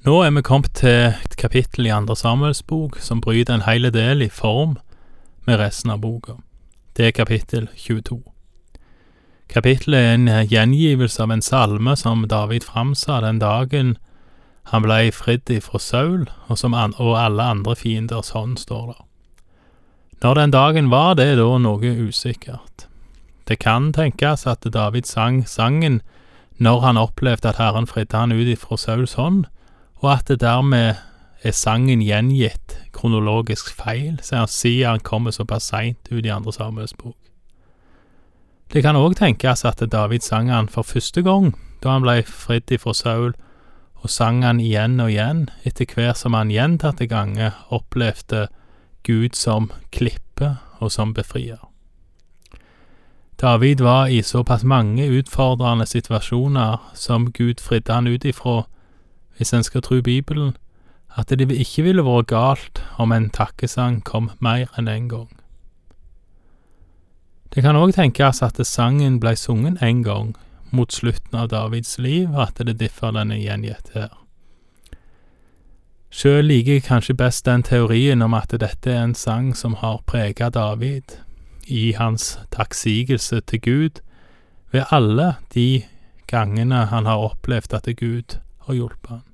Nå er vi kommet til et kapittel i Andre Samuels bok som bryter en hel del i form med resten av boka. Det er kapittel 22. Kapittelet er en gjengivelse av en salme som David framsa den dagen han blei fridd ifra Saul og, an og alle andre fienders hånd, står der. Når den dagen var det da noe usikkert. Det kan tenkes at David sang sangen når han opplevde at Herren fridde han ut ifra Sauls hånd, og at det dermed er sangen gjengitt kronologisk feil, siden han kommer såpass seint ut i andre Samuels bok. Det kan òg tenkes at David sang han for første gang da han ble fridd ifra Saul, og sang han igjen og igjen etter hver som han gjentatte ganger opplevde Gud som klippe og som befrier. David var i såpass mange utfordrende situasjoner som Gud fridde han ut ifra, hvis en skal tro Bibelen, at det ikke ville vært galt om en takkesang kom mer enn én en gang. Det kan òg tenkes at sangen blei sunget én gang mot slutten av Davids liv, og at det differ den er gjengitt her. Sjøl liker jeg kanskje best den teorien om at dette er en sang som har prega David i hans takksigelse til Gud ved alle de gangene han har opplevd at Gud har hjulpet han.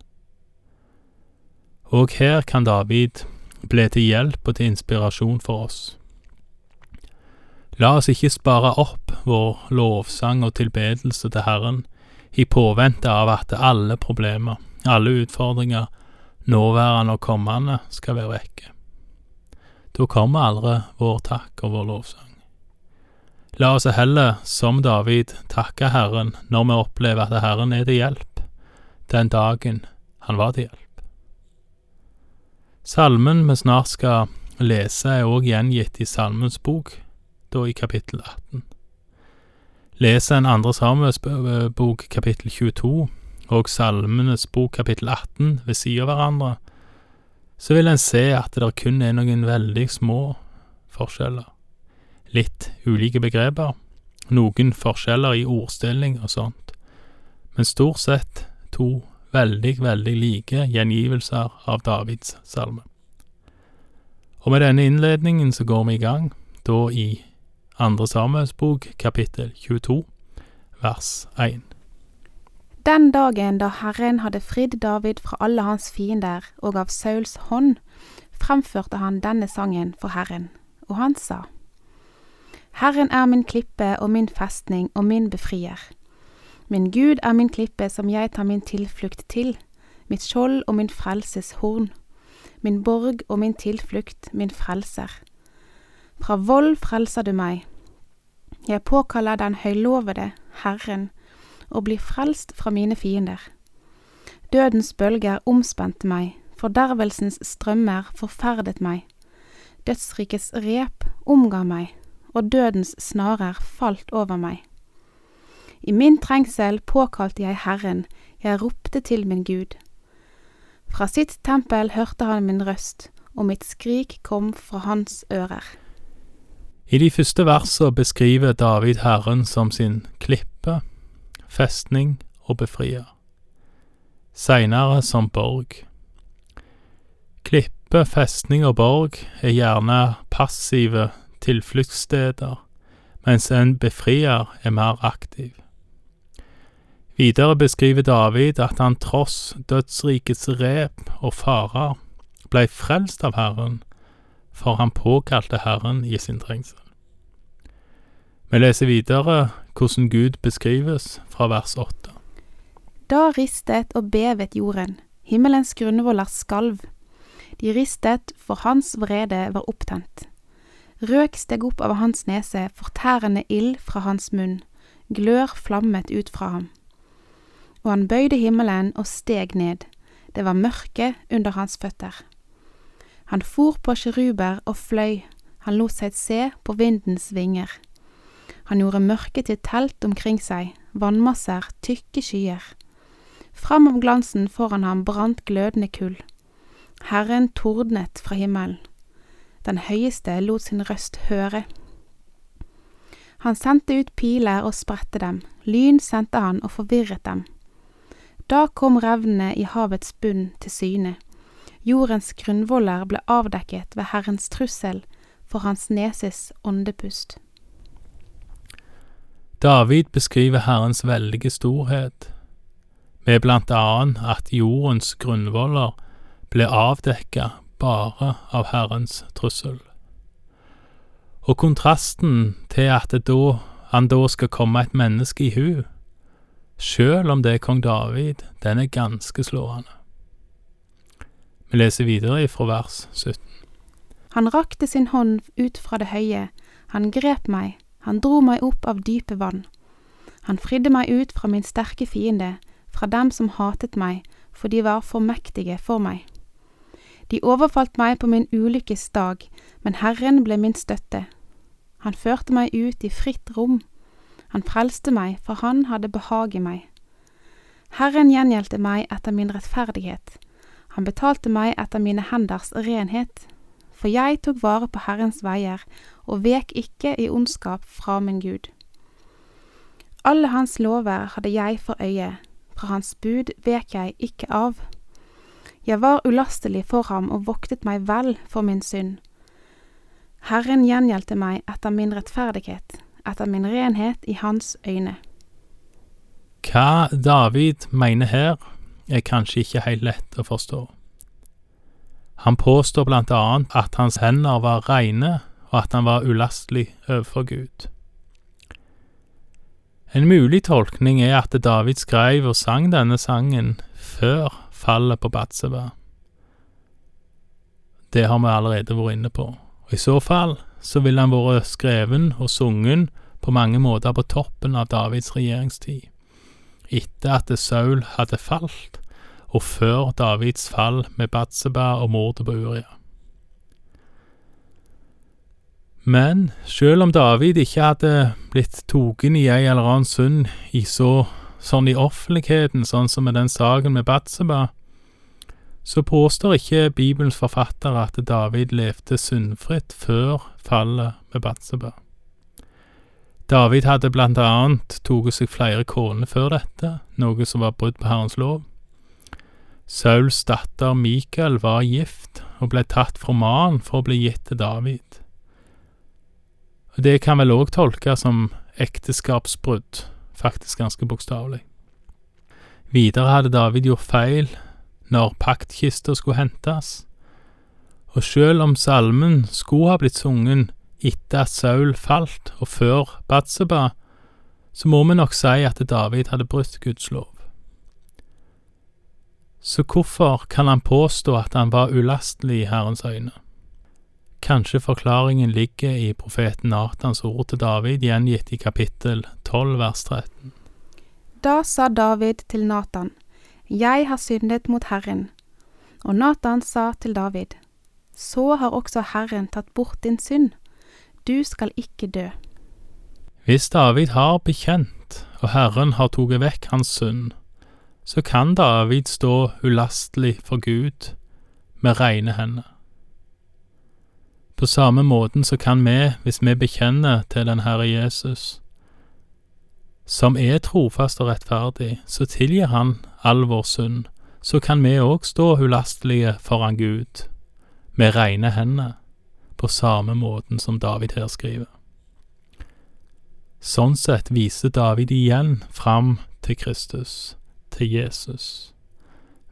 Og her kan David bli til hjelp og til inspirasjon for oss. La oss ikke spare opp vår lovsang og tilbedelse til Herren i påvente av at alle problemer, alle utfordringer, nåværende og kommende, skal være vekke. Da kommer aldri vår takk og vår lovsang. La oss heller, som David, takke Herren når vi opplever at Herren er til hjelp, den dagen han var til hjelp. Salmen vi snart skal lese, er òg gjengitt i Salmens bok, da i kapittel 18. Les en andre Samuels bok, kapittel 22, og Salmenes bok, kapittel 18, ved siden av hverandre, så vil en se at det kun er noen veldig små forskjeller. Litt ulike begreper, noen forskjeller i ordstilling og sånt, men stort sett to veldig, veldig like gjengivelser av Davids salme. Og med denne innledningen så går vi i gang, da i Andre Samuels bok, kapittel 22, vers 1. Den dagen da Herren hadde fridd David fra alle hans fiender og av Sauls hånd, fremførte han denne sangen for Herren, og han sa. Herren er min klippe og min festning og min befrier. Min Gud er min klippe som jeg tar min tilflukt til, mitt skjold og min frelses horn, min borg og min tilflukt, min frelser. Fra vold frelser du meg. Jeg påkaller den høylovede, Herren, og blir frelst fra mine fiender. Dødens bølger omspente meg, fordervelsens strømmer forferdet meg. Dødsrikets rep omga meg, og dødens snarer falt over meg. I min trengsel påkalte jeg Herren, jeg ropte til min Gud. Fra sitt tempel hørte han min røst, og mitt skrik kom fra hans ører. I de første versene beskriver David Herren som sin klippe, festning og befrier, seinere som borg. Klippe, festning og borg er gjerne passive tilfluktssteder, mens en befrier er mer aktiv. Videre beskriver David at han tross dødsrikets rep og farer blei frelst av Herren, for han påkalte Herren i sin trengsel. Vi leser videre hvordan Gud beskrives fra vers åtte. Da ristet og bevet jorden, himmelens grunnvoller skalv. De ristet, for hans vrede var opptent. Røk steg opp av hans nese, fortærende ild fra hans munn, glør flammet ut fra ham og han bøyde himmelen og steg ned, det var mørke under hans føtter. Han for på sjeruber og fløy, han lot seg se på vindens vinger. Han gjorde mørket til telt omkring seg, vannmasser, tykke skyer. Fram om glansen foran ham brant glødende kull. Herren tordnet fra himmelen. Den høyeste lot sin røst høre. Han sendte ut piler og spredte dem, lyn sendte han og forvirret dem. Da kom revnene i havets bunn til syne. Jordens grunnvoller ble avdekket ved Herrens trussel, for hans neses åndepust. David beskriver Herrens veldige storhet, med blant annet at jordens grunnvoller ble avdekka bare av Herrens trussel. Og kontrasten til at da, han da skal komme et menneske i hu, sjøl om det er kong David, den er ganske slående. Vi leser videre ifra vers 17. Han rakte sin hånd ut fra det høye, han grep meg, han dro meg opp av dype vann. Han fridde meg ut fra min sterke fiende, fra dem som hatet meg, for de var for mektige for meg. De overfalt meg på min ulykkes dag, men Herren ble min støtte. Han førte meg ut i fritt rom. Han frelste meg, for han hadde behag i meg. Herren gjengjeldte meg etter min rettferdighet. Han betalte meg etter mine henders renhet. For jeg tok vare på Herrens veier og vek ikke i ondskap fra min Gud. Alle hans lover hadde jeg for øye, fra hans bud vek jeg ikke av. Jeg var ulastelig for ham og voktet meg vel for min synd. Herren gjengjeldte meg etter min rettferdighet, etter min renhet i hans øyne. Hva David mener her, er kanskje ikke helt lett å forstå. Han påstår blant annet at hans hender var reine, og at han var ulastelig overfor Gud. En mulig tolkning er at David skrev og sang denne sangen før fallet på Batseba. Det har vi allerede vært inne på, og i så fall så ville han vært skreven og sungen på mange måter på toppen av Davids regjeringstid, etter at Saul hadde falt, og før Davids fall med Batseba og mordet på Uria. Men selv om David ikke hadde blitt tatt i ei eller annen synd i så sånn i offentligheten, sånn som med den saken med Batseba, så påstår ikke Bibelens forfattere at David levde syndfritt før fallet med Batseba. David hadde blant annet tatt seg flere koner før dette, noe som var brudd på Herrens lov. Sauls datter Mikael var gift og ble tatt fra mannen for å bli gitt til David. Det kan vel òg tolkes som ekteskapsbrudd, faktisk ganske bokstavelig. Videre hadde David gjort feil når paktkista skulle hentes, og sjøl om salmen skulle ha blitt sungen etter at Saul falt og før Batseba, så må vi nok si at David hadde brutt Guds lov. Så hvorfor kan han påstå at han var ulastelig i Herrens øyne? Kanskje forklaringen ligger i profeten Natans ord til David, gjengitt i kapittel 12 vers 13. Da sa David til Natan, Jeg har syndet mot Herren. Og Natan sa til David, Så har også Herren tatt bort din synd du skal ikke dø. Hvis David har bekjent, og Herren har tatt vekk hans synd, så kan David stå ulastelig for Gud med rene hender. På samme måten så kan vi, hvis vi bekjenner til den Herre Jesus, som er trofast og rettferdig, så tilgir Han all vår synd, så kan vi òg stå ulastelige foran Gud med rene hender på samme måten som David her skriver. Sånn sett viser David igjen fram til Kristus, til Jesus.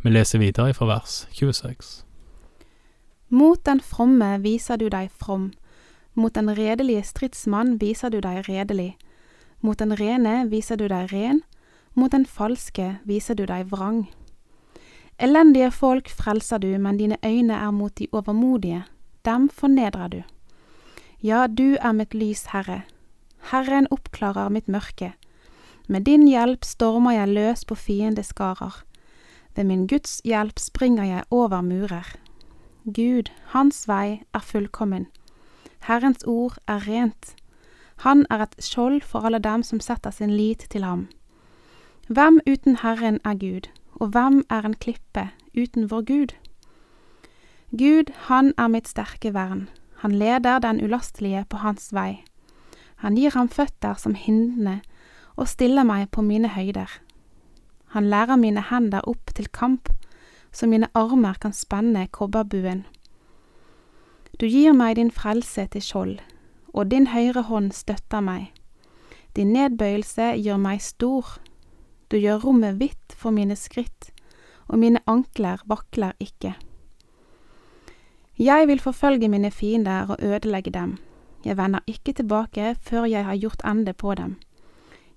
Vi leser videre fra vers 26. Mot den fromme viser du deg from, mot den redelige stridsmann viser du deg redelig, mot den rene viser du deg ren, mot den falske viser du deg vrang. Elendige folk frelser du, men dine øyne er mot de overmodige dem fornedrer du. Ja, du er mitt lys, Herre. Herren oppklarer mitt mørke. Med din hjelp stormer jeg løs på fiendeskarer. Ved min Guds hjelp springer jeg over murer. Gud, hans vei er fullkommen. Herrens ord er rent. Han er et skjold for alle dem som setter sin lit til ham. Hvem uten Herren er Gud, og hvem er en klippe uten vår Gud? Gud, han er mitt sterke vern, han leder den ulastelige på hans vei. Han gir ham føtter som hindene og stiller meg på mine høyder. Han lærer mine hender opp til kamp, så mine armer kan spenne kobberbuen. Du gir meg din frelse til skjold, og din høyre hånd støtter meg. Din nedbøyelse gjør meg stor. Du gjør rommet hvitt for mine skritt, og mine ankler vakler ikke. Jeg vil forfølge mine fiender og ødelegge dem. Jeg vender ikke tilbake før jeg har gjort ende på dem.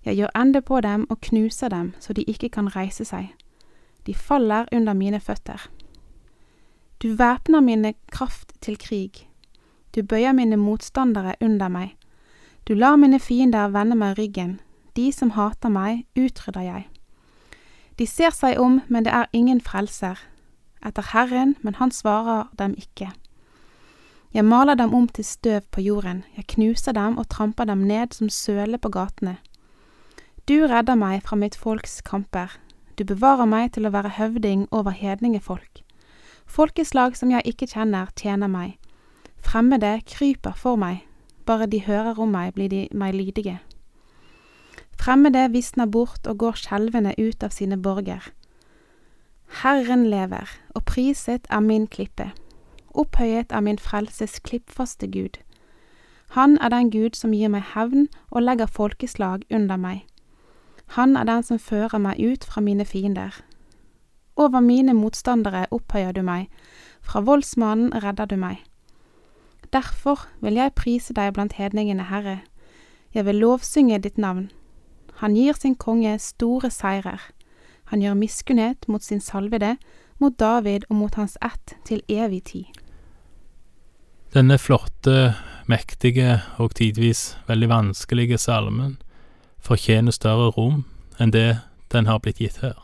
Jeg gjør ende på dem og knuser dem så de ikke kan reise seg. De faller under mine føtter. Du væpner mine kraft til krig. Du bøyer mine motstandere under meg. Du lar mine fiender vende meg ryggen. De som hater meg, utrydder jeg. De ser seg om, men det er ingen frelser. Etter Herren, men han svarer dem ikke. Jeg maler dem om til støv på jorden, jeg knuser dem og tramper dem ned som søle på gatene. Du redder meg fra mitt folks kamper, du bevarer meg til å være høvding over hedningefolk. Folkeslag som jeg ikke kjenner, tjener meg. Fremmede kryper for meg, bare de hører om meg, blir de meg lydige. Fremmede visner bort og går skjelvende ut av sine borger. Herren lever, og priset er min klippe, opphøyet er min frelses klippfaste Gud. Han er den Gud som gir meg hevn og legger folkeslag under meg. Han er den som fører meg ut fra mine fiender. Over mine motstandere opphøyer du meg, fra voldsmannen redder du meg. Derfor vil jeg prise deg blant hedningene, Herre, jeg vil lovsynge ditt navn. Han gir sin konge store seirer. Han gjør miskunnhet mot sin salvede, mot David og mot hans ett til evig tid. Denne flotte, mektige og tidvis veldig vanskelige salmen fortjener større rom enn det den har blitt gitt her.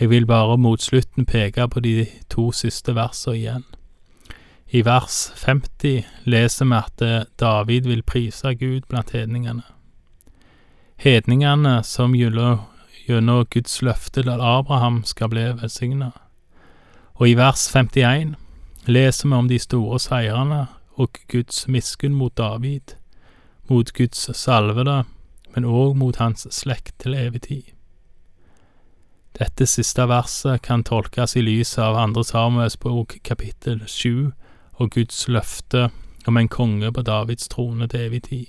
Jeg vil bare mot slutten peke på de to siste versene igjen. I vers 50 leser vi at David vil prise Gud blant hedningene. Hedningene som gjennom Guds løfte til Abraham skal bli velsigna. Og i vers 51 leser vi om de store seirene og Guds miskunn mot David, mot Guds salvede, men òg mot hans slekt til evig tid. Dette siste verset kan tolkes i lys av andre Samuels bok kapittel sju og Guds løfte om en konge på Davids trone til evig tid.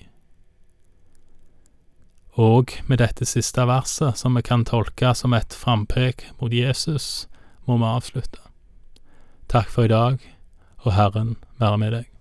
Og med dette siste verset, som vi kan tolke som et frampek mot Jesus, må vi avslutte. Takk for i dag, og Herren være med deg.